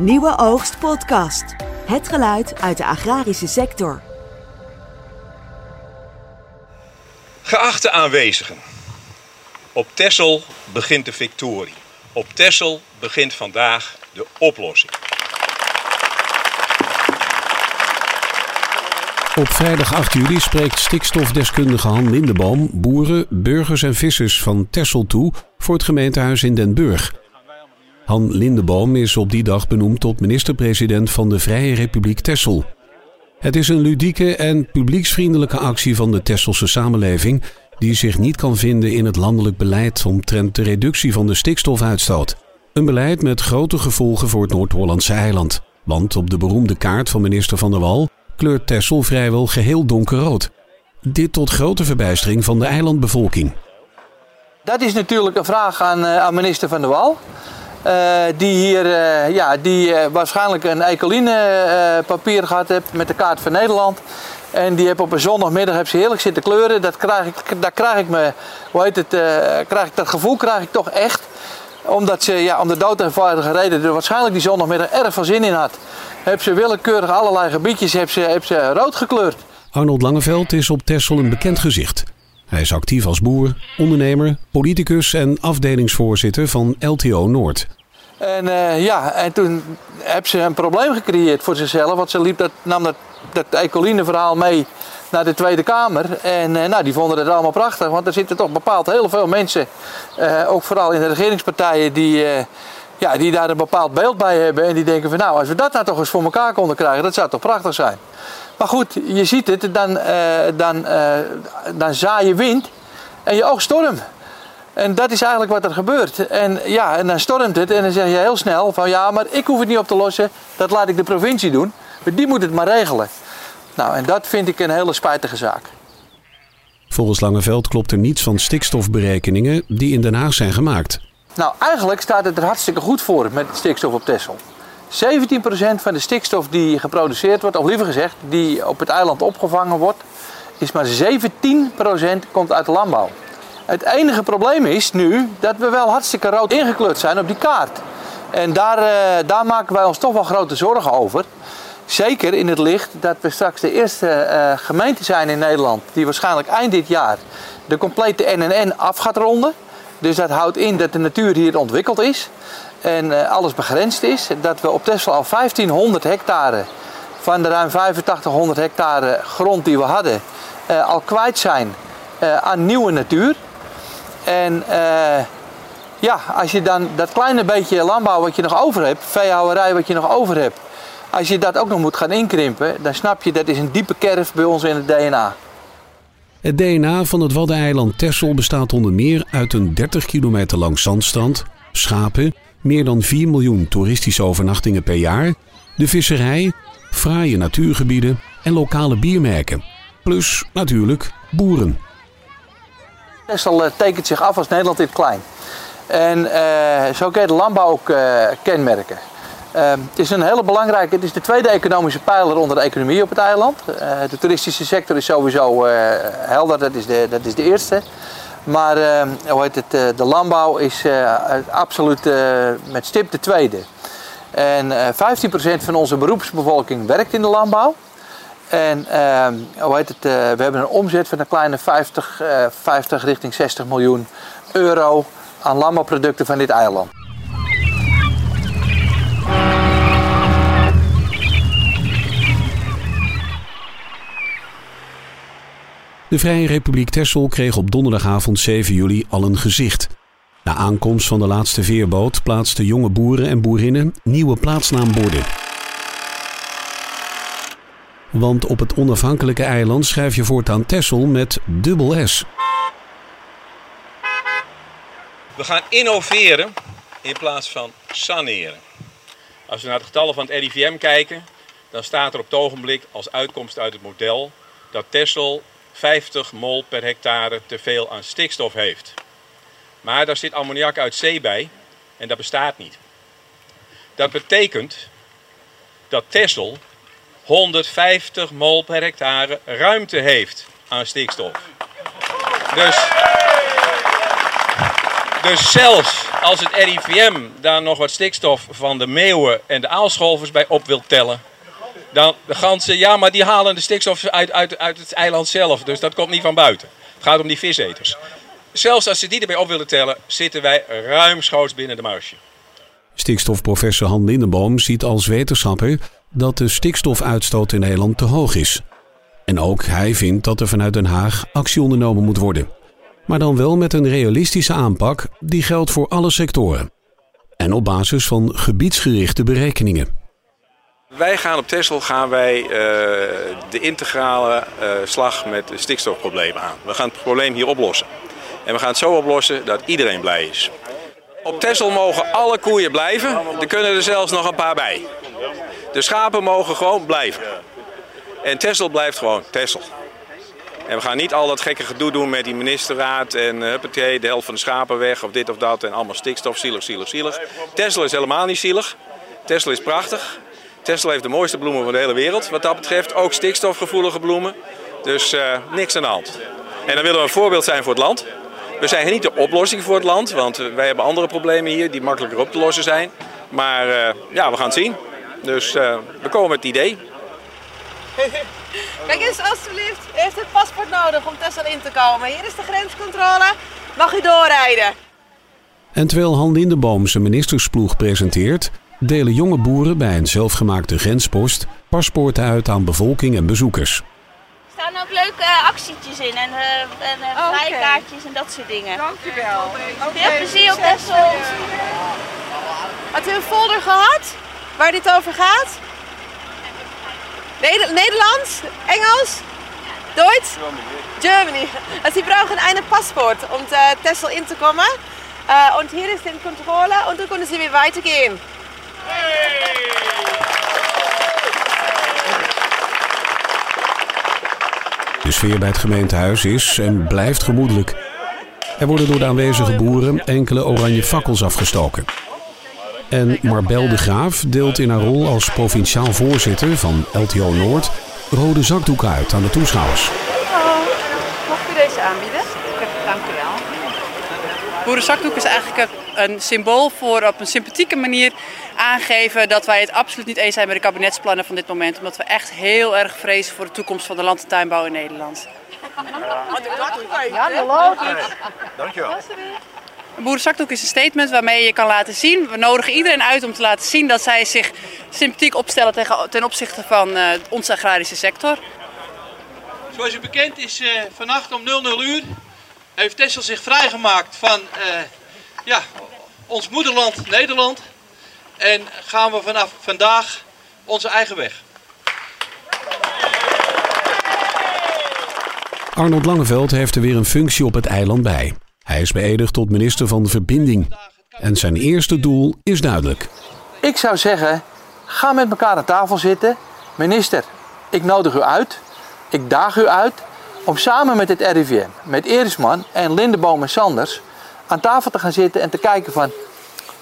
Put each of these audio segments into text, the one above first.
Nieuwe Oogst Podcast. Het geluid uit de agrarische sector. Geachte aanwezigen, op Tessel begint de victorie. Op Tessel begint vandaag de oplossing. Op vrijdag 8 juli spreekt stikstofdeskundige Han Lindeboom boeren, burgers en vissers van Tessel toe voor het gemeentehuis in Den Burg. Han Lindeboom is op die dag benoemd tot minister-president van de Vrije Republiek Tessel. Het is een ludieke en publieksvriendelijke actie van de Tesselse samenleving die zich niet kan vinden in het landelijk beleid omtrent de reductie van de stikstofuitstoot. Een beleid met grote gevolgen voor het Noord-Hollandse eiland. Want op de beroemde kaart van minister Van der Wal kleurt Tessel vrijwel geheel donkerrood. Dit tot grote verbijstering van de eilandbevolking. Dat is natuurlijk een vraag aan, eh, aan minister Van der Wal. Uh, die hier uh, ja, die, uh, waarschijnlijk een ecoline papier gehad heeft met de kaart van Nederland. En die heb op een zondagmiddag heb ze heerlijk zitten kleuren. Dat krijg ik, daar krijg ik me, hoe heet het, krijg ik, dat gevoel krijg ik toch echt. Omdat ze ja, om de dood eenvoudige reden er waarschijnlijk die zondagmiddag erg veel zin in had. Heb ze willekeurig allerlei gebiedjes heb ze, heb ze rood gekleurd. Arnold Langeveld is op Texel een bekend gezicht. Hij is actief als boer, ondernemer, politicus en afdelingsvoorzitter van LTO Noord. En uh, ja, en toen heb ze een probleem gecreëerd voor zichzelf. Want ze liep dat, nam dat, dat Ecoline-verhaal mee naar de Tweede Kamer. En uh, nou, die vonden het allemaal prachtig. Want er zitten toch bepaald heel veel mensen, uh, ook vooral in de regeringspartijen, die, ja, die daar een bepaald beeld bij hebben. En die denken van nou, als we dat nou toch eens voor elkaar konden krijgen, dat zou toch prachtig zijn. Maar goed, je ziet het, dan, dan, dan zaai je wind en je oog storm. En dat is eigenlijk wat er gebeurt. En ja, en dan stormt het en dan zeg je heel snel van ja, maar ik hoef het niet op te lossen. Dat laat ik de provincie doen. Maar die moet het maar regelen. Nou, en dat vind ik een hele spijtige zaak. Volgens Langeveld klopt er niets van stikstofberekeningen die in Den Haag zijn gemaakt. Nou, eigenlijk staat het er hartstikke goed voor met stikstof op Texel. 17% van de stikstof die geproduceerd wordt, of liever gezegd, die op het eiland opgevangen wordt, is maar 17% komt uit de landbouw. Het enige probleem is nu dat we wel hartstikke rood ingekleurd zijn op die kaart. En daar, uh, daar maken wij ons toch wel grote zorgen over. Zeker in het licht dat we straks de eerste uh, gemeente zijn in Nederland die waarschijnlijk eind dit jaar de complete NNN af gaat ronden. Dus dat houdt in dat de natuur hier ontwikkeld is en uh, alles begrensd is. Dat we op Tesla al 1500 hectare van de ruim 8500 hectare grond die we hadden al kwijt zijn aan nieuwe natuur. En uh, ja, als je dan dat kleine beetje landbouw wat je nog over hebt, veehouderij wat je nog over hebt, als je dat ook nog moet gaan inkrimpen, dan snap je dat is een diepe kerf bij ons in het DNA. Het DNA van het Waddeneiland Texel bestaat onder meer uit een 30 kilometer lang zandstrand, schapen, meer dan 4 miljoen toeristische overnachtingen per jaar, de visserij, fraaie natuurgebieden en lokale biermerken. Plus natuurlijk boeren. Texel eh, tekent zich af als Nederland het klein. En uh, zo kun je de landbouw ook uh, kenmerken. Uh, het is een hele belangrijke, het is de tweede economische pijler onder de economie op het eiland. de toeristische sector is sowieso helder, dat is de, dat is de eerste. Maar hoe heet het, de landbouw is absoluut met stip de tweede. En 15% van onze beroepsbevolking werkt in de landbouw. En uh, hoe heet het, uh, we hebben een omzet van een kleine 50, uh, 50 richting 60 miljoen euro aan landbouwproducten van dit eiland. De Vrije Republiek Texel kreeg op donderdagavond 7 juli al een gezicht. Na aankomst van de laatste veerboot plaatsten jonge boeren en boerinnen nieuwe plaatsnaamborden. Want op het onafhankelijke eiland schrijf je voortaan Texel met dubbel S. We gaan innoveren in plaats van saneren. Als we naar de getallen van het RIVM kijken, dan staat er op het ogenblik als uitkomst uit het model dat Texel 50 mol per hectare te veel aan stikstof heeft. Maar daar zit ammoniak uit zee bij en dat bestaat niet. Dat betekent dat Texel 150 mol per hectare ruimte heeft aan stikstof. Dus Dus zelfs als het RIVM daar nog wat stikstof van de meeuwen en de aalscholvers bij op wil tellen. Dan de ganzen, ja, maar die halen de stikstof uit, uit, uit het eiland zelf. Dus dat komt niet van buiten. Het gaat om die viseters. Zelfs als ze die erbij op willen tellen, zitten wij ruimschoots binnen de marge. Stikstofprofessor Han Lindenboom ziet als wetenschapper dat de stikstofuitstoot in Nederland te hoog is. En ook hij vindt dat er vanuit Den Haag actie ondernomen moet worden. Maar dan wel met een realistische aanpak die geldt voor alle sectoren. En op basis van gebiedsgerichte berekeningen. Wij gaan op Texel gaan wij, uh, de integrale uh, slag met het stikstofprobleem aan. We gaan het probleem hier oplossen. En we gaan het zo oplossen dat iedereen blij is. Op Texel mogen alle koeien blijven. Er kunnen er zelfs nog een paar bij. De schapen mogen gewoon blijven. En Texel blijft gewoon Texel. En we gaan niet al dat gekke gedoe doen met die ministerraad en uh, huppatee, de helft van de schapen weg of dit of dat en allemaal stikstof, zielig, zielig, zielig. Texel is helemaal niet zielig. Texel is prachtig. Texel heeft de mooiste bloemen van de hele wereld wat dat betreft. Ook stikstofgevoelige bloemen. Dus uh, niks aan de hand. En dan willen we een voorbeeld zijn voor het land. We zijn niet de oplossing voor het land, want wij hebben andere problemen hier die makkelijker op te lossen zijn. Maar ja, we gaan het zien. Dus we komen met het idee. Kijk eens alstublieft, u heeft het paspoort nodig om Texel in te komen. Hier is de grenscontrole, mag u doorrijden. En terwijl Han Lindeboom zijn ministersploeg presenteert, delen jonge boeren bij een zelfgemaakte grenspost paspoorten uit aan bevolking en bezoekers. Er staan ook leuke uh, actietjes in en, uh, en uh, vrijkaartjes en dat soort dingen. Dankjewel. Veel plezier op Texel. Had u een folder gehad waar dit over gaat? Neder Nederlands? Engels? Duits? Germany. Also Sie brauchen einen Passport, um äh, Texel in zu kommen. Äh, und hier ist die Kontrolle und dann können wieder weitergehen. De sfeer bij het gemeentehuis is en blijft gemoedelijk. Er worden door de aanwezige boeren enkele oranje fakkels afgestoken. En Marbel de Graaf deelt in haar rol als provinciaal voorzitter van LTO Noord rode zakdoeken uit aan de toeschouwers. Mag ik u deze aanbieden? Dank u wel. Boerenzakdoek is eigenlijk een symbool voor op een sympathieke manier aangeven dat wij het absoluut niet eens zijn met de kabinetsplannen van dit moment. Omdat we echt heel erg vrezen voor de toekomst van de land- en tuinbouw in Nederland. Dankjewel. Een boerenzakdoek is een statement waarmee je kan laten zien. We nodigen iedereen uit om te laten zien dat zij zich sympathiek opstellen tegen, ten opzichte van uh, onze agrarische sector. Zoals u bekend is, uh, vannacht om 00 uur heeft Texel zich vrijgemaakt van uh, ja, ons moederland Nederland. En gaan we vanaf vandaag onze eigen weg. Arnold Langeveld heeft er weer een functie op het eiland bij. Hij is beëdigd tot minister van Verbinding. En zijn eerste doel is duidelijk. Ik zou zeggen, ga met elkaar aan tafel zitten. Minister, ik nodig u uit. Ik daag u uit om samen met het RIVM, met Erisman en Lindeboom en Sanders aan tafel te gaan zitten en te kijken van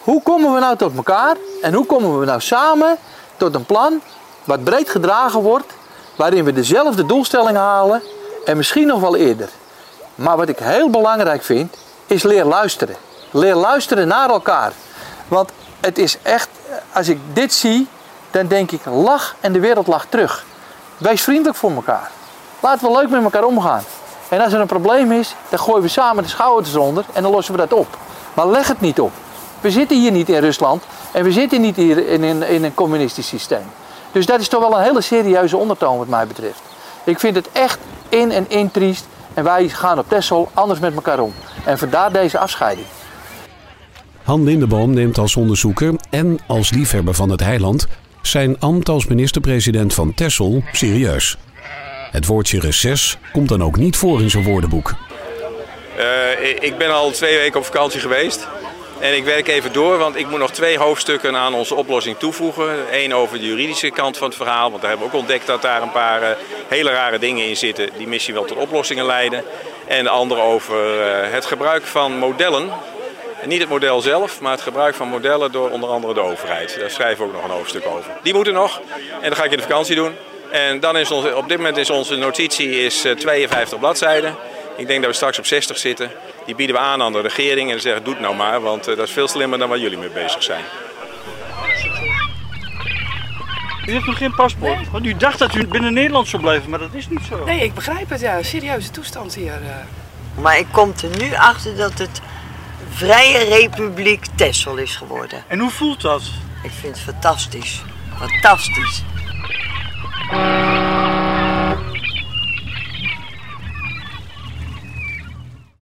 hoe komen we nou tot elkaar en hoe komen we nou samen tot een plan wat breed gedragen wordt, waarin we dezelfde doelstellingen halen en misschien nog wel eerder. Maar wat ik heel belangrijk vind, is leer luisteren. Leer luisteren naar elkaar. Want het is echt, als ik dit zie, dan denk ik, lach en de wereld lacht terug. Wees vriendelijk voor elkaar. Laten we leuk met elkaar omgaan. En als er een probleem is, dan gooien we samen de schouders eronder en dan lossen we dat op. Maar leg het niet op. We zitten hier niet in Rusland en we zitten niet hier in, in, in een communistisch systeem. Dus dat is toch wel een hele serieuze ondertoon wat mij betreft. Ik vind het echt in en in triest en wij gaan op Texel anders met elkaar om. En vandaar deze afscheiding. Han Lindeboom neemt als onderzoeker en als liefhebber van het heiland zijn ambt als minister-president van Texel serieus. Het woordje reces komt dan ook niet voor in zijn woordenboek. Uh, ik ben al twee weken op vakantie geweest. En ik werk even door, want ik moet nog twee hoofdstukken aan onze oplossing toevoegen. Eén over de juridische kant van het verhaal, want daar hebben we ook ontdekt dat daar een paar uh, hele rare dingen in zitten die misschien wel tot oplossingen leiden. En de andere over uh, het gebruik van modellen. En niet het model zelf, maar het gebruik van modellen door onder andere de overheid. Daar schrijven we ook nog een hoofdstuk over. Die moeten nog en dat ga ik in de vakantie doen. En dan is onze, op dit moment is onze notitie is 52 bladzijden. Ik denk dat we straks op 60 zitten. Die bieden we aan aan de regering en zeggen doe het nou maar, want eh, dat is veel slimmer dan waar jullie mee bezig zijn. U heeft nog geen paspoort. Want u dacht dat u binnen Nederland zou blijven, maar dat is niet zo. Nee, ik begrijp het, ja. Serieuze toestand hier. eh. Maar ik kom er nu achter dat het Vrije Republiek Texel is geworden. En hoe voelt dat? Ik vind het fantastisch. Fantastisch.